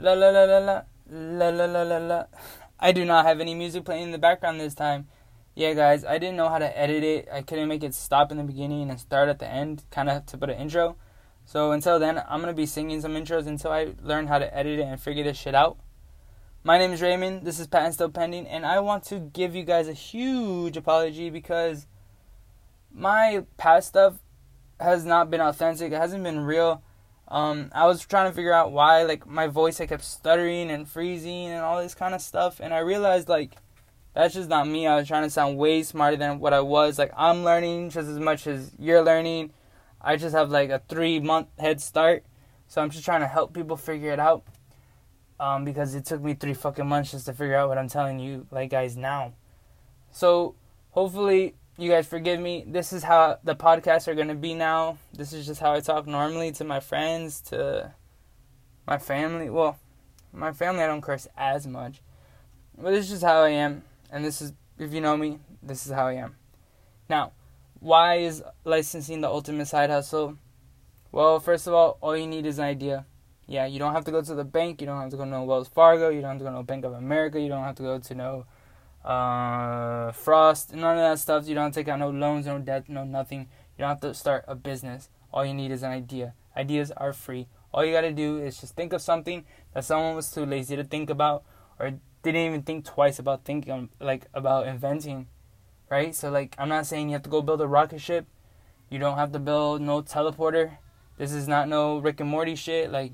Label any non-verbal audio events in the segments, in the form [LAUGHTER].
La la la la la. La la la la la. I do not have any music playing in the background this time. Yeah, guys, I didn't know how to edit it. I couldn't make it stop in the beginning and start at the end, kind of to put an intro. So until then, I'm going to be singing some intros until I learn how to edit it and figure this shit out. My name is Raymond. This is Patent Still Pending, and I want to give you guys a huge apology because my past stuff has not been authentic. It hasn't been real. Um, I was trying to figure out why, like, my voice I kept stuttering and freezing and all this kind of stuff, and I realized like that's just not me. I was trying to sound way smarter than what I was. Like, I'm learning just as much as you're learning. I just have like a three month head start, so I'm just trying to help people figure it out. Um, because it took me three fucking months just to figure out what I'm telling you, like guys now. So hopefully you guys forgive me. This is how the podcasts are gonna be now. This is just how I talk normally to my friends, to my family. Well, my family I don't curse as much, but this is just how I am. And this is, if you know me, this is how I am. Now, why is licensing the ultimate side hustle? Well, first of all, all you need is an idea. Yeah, you don't have to go to the bank. You don't have to go to no Wells Fargo. You don't have to go to Bank of America. You don't have to go to no uh, Frost, none of that stuff. You don't have to take out no loans, no debt, no nothing. You don't have to start a business. All you need is an idea. Ideas are free. All you gotta do is just think of something that someone was too lazy to think about or didn't even think twice about thinking like about inventing. Right? So like I'm not saying you have to go build a rocket ship. You don't have to build no teleporter. This is not no Rick and Morty shit. Like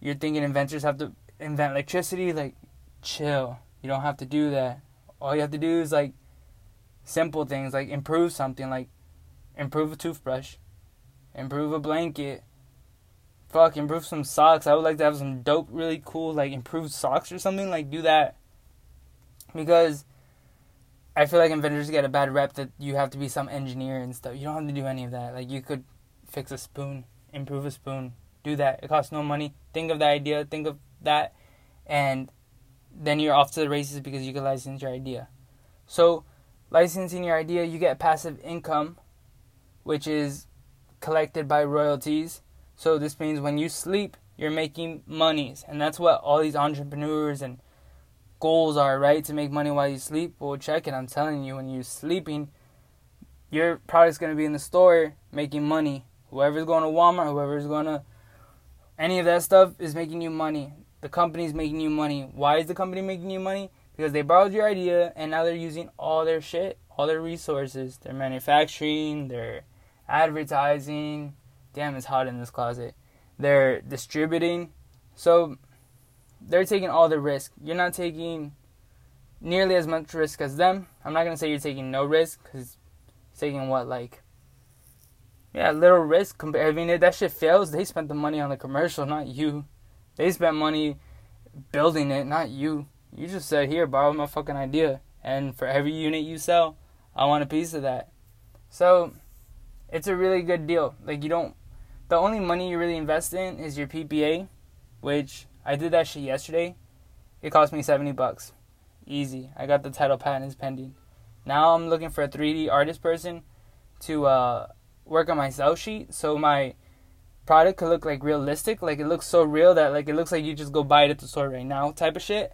you're thinking inventors have to invent electricity, like chill. You don't have to do that all you have to do is like simple things like improve something like improve a toothbrush improve a blanket fuck improve some socks. I would like to have some dope really cool like improved socks or something like do that. Because i feel like inventors get a bad rep that you have to be some engineer and stuff. You don't have to do any of that. Like you could fix a spoon improve a spoon do that. It costs no money. Think of the idea think of that. And then you're off to the races because you can license your idea. So, licensing your idea, you get passive income, which is collected by royalties. So, this means when you sleep, you're making monies. And that's what all these entrepreneurs and goals are, right? To make money while you sleep. Well, check it. I'm telling you, when you're sleeping, your product's going to be in the store making money. Whoever's going to Walmart, whoever's going to any of that stuff is making you money the company's making you money. Why is the company making you money? Because they borrowed your idea and now they're using all their shit, all their resources, their manufacturing, their advertising. Damn, it's hot in this closet. They're distributing. So they're taking all the risk. You're not taking nearly as much risk as them. I'm not going to say you're taking no risk because taking what, like, yeah, little risk. I mean, if that shit fails, they spent the money on the commercial, not you. They spent money building it, not you. You just said, here, borrow my fucking idea. And for every unit you sell, I want a piece of that. So, it's a really good deal. Like, you don't, the only money you really invest in is your PPA, which I did that shit yesterday. It cost me 70 bucks. Easy. I got the title patents pending. Now I'm looking for a 3D artist person to uh, work on my sell sheet. So my product could look like realistic, like it looks so real that like it looks like you just go buy it at the store right now type of shit.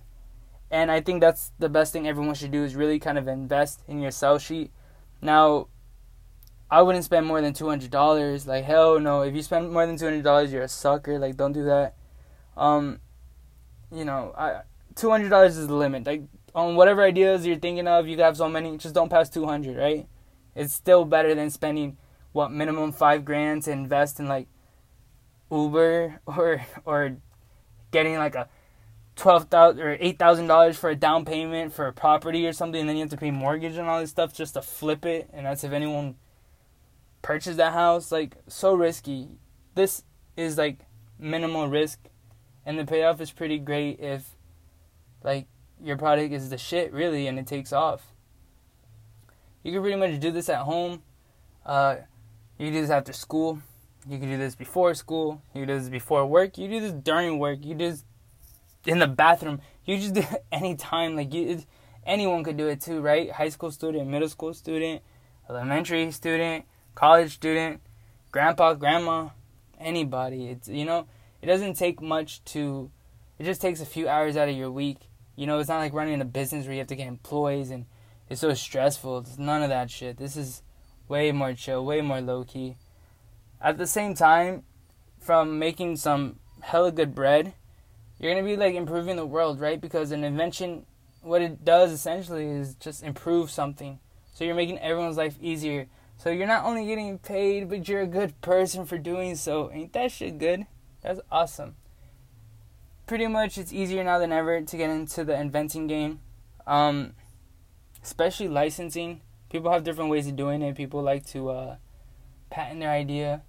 And I think that's the best thing everyone should do is really kind of invest in your sell sheet. Now, I wouldn't spend more than two hundred dollars. Like hell no. If you spend more than two hundred dollars, you're a sucker. Like don't do that. Um, you know, I two hundred dollars is the limit. Like on whatever ideas you're thinking of, you have so many. Just don't pass two hundred, right? It's still better than spending what minimum five grand to invest in like Uber [LAUGHS] or or getting like a twelve thousand or eight thousand dollars for a down payment for a property or something, and then you have to pay mortgage and all this stuff just to flip it, and that's if anyone purchased that house. Like so risky. This is like minimal risk, and the payoff is pretty great if like your product is the shit really, and it takes off. You can pretty much do this at home. Uh, you can do this after school. You can do this before school. You do this before work. You do this during work. You do this in the bathroom. You just do [LAUGHS] it anytime. Like you, anyone could do it too, right? High school student, middle school student, elementary student, college student, grandpa, grandma, anybody. It's you know, it doesn't take much to it just takes a few hours out of your week. You know, it's not like running a business where you have to get employees and it's so stressful. It's none of that shit. This is way more chill, way more low key. At the same time, from making some hella good bread, you're gonna be like improving the world, right? Because an invention, what it does essentially is just improve something. So you're making everyone's life easier. So you're not only getting paid, but you're a good person for doing so. Ain't that shit good? That's awesome. Pretty much, it's easier now than ever to get into the inventing game. Um, especially licensing. People have different ways of doing it. People like to uh, patent their idea,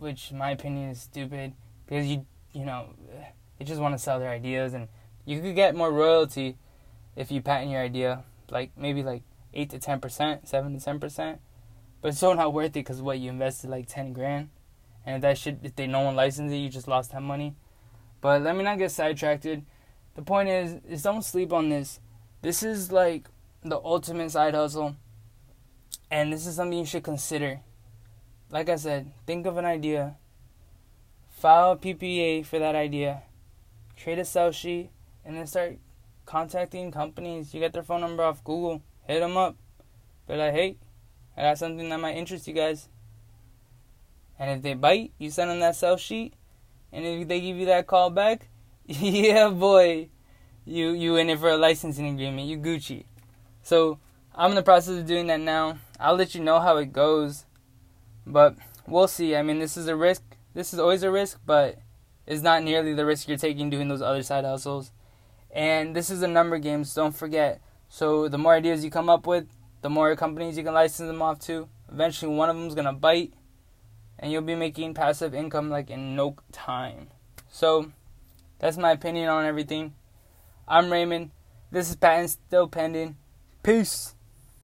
which my opinion is stupid because you you know they just want to sell their ideas and you could get more royalty if you patent your idea, like maybe like eight to ten percent, seven to ten percent. But it's so not worth it because what you invested like ten grand, and if that shit if they no one licensed it, you just lost that money. But let me not get sidetracked. The point is, is don't sleep on this. This is like the ultimate side hustle. And this is something you should consider. Like I said, think of an idea, file a PPA for that idea, create a sell sheet, and then start contacting companies. You get their phone number off Google, hit them up. Be like, hey, I got something that might interest you guys. And if they bite, you send them that sell sheet, and if they give you that call back, [LAUGHS] yeah, boy, you you in it for a licensing agreement. You Gucci. So I'm in the process of doing that now. I'll let you know how it goes, but we'll see. I mean, this is a risk. This is always a risk, but it's not nearly the risk you're taking doing those other side hustles. And this is a number game, so don't forget. So the more ideas you come up with, the more companies you can license them off to. Eventually, one of them's gonna bite, and you'll be making passive income like in no time. So that's my opinion on everything. I'm Raymond. This is patent still pending. Peace.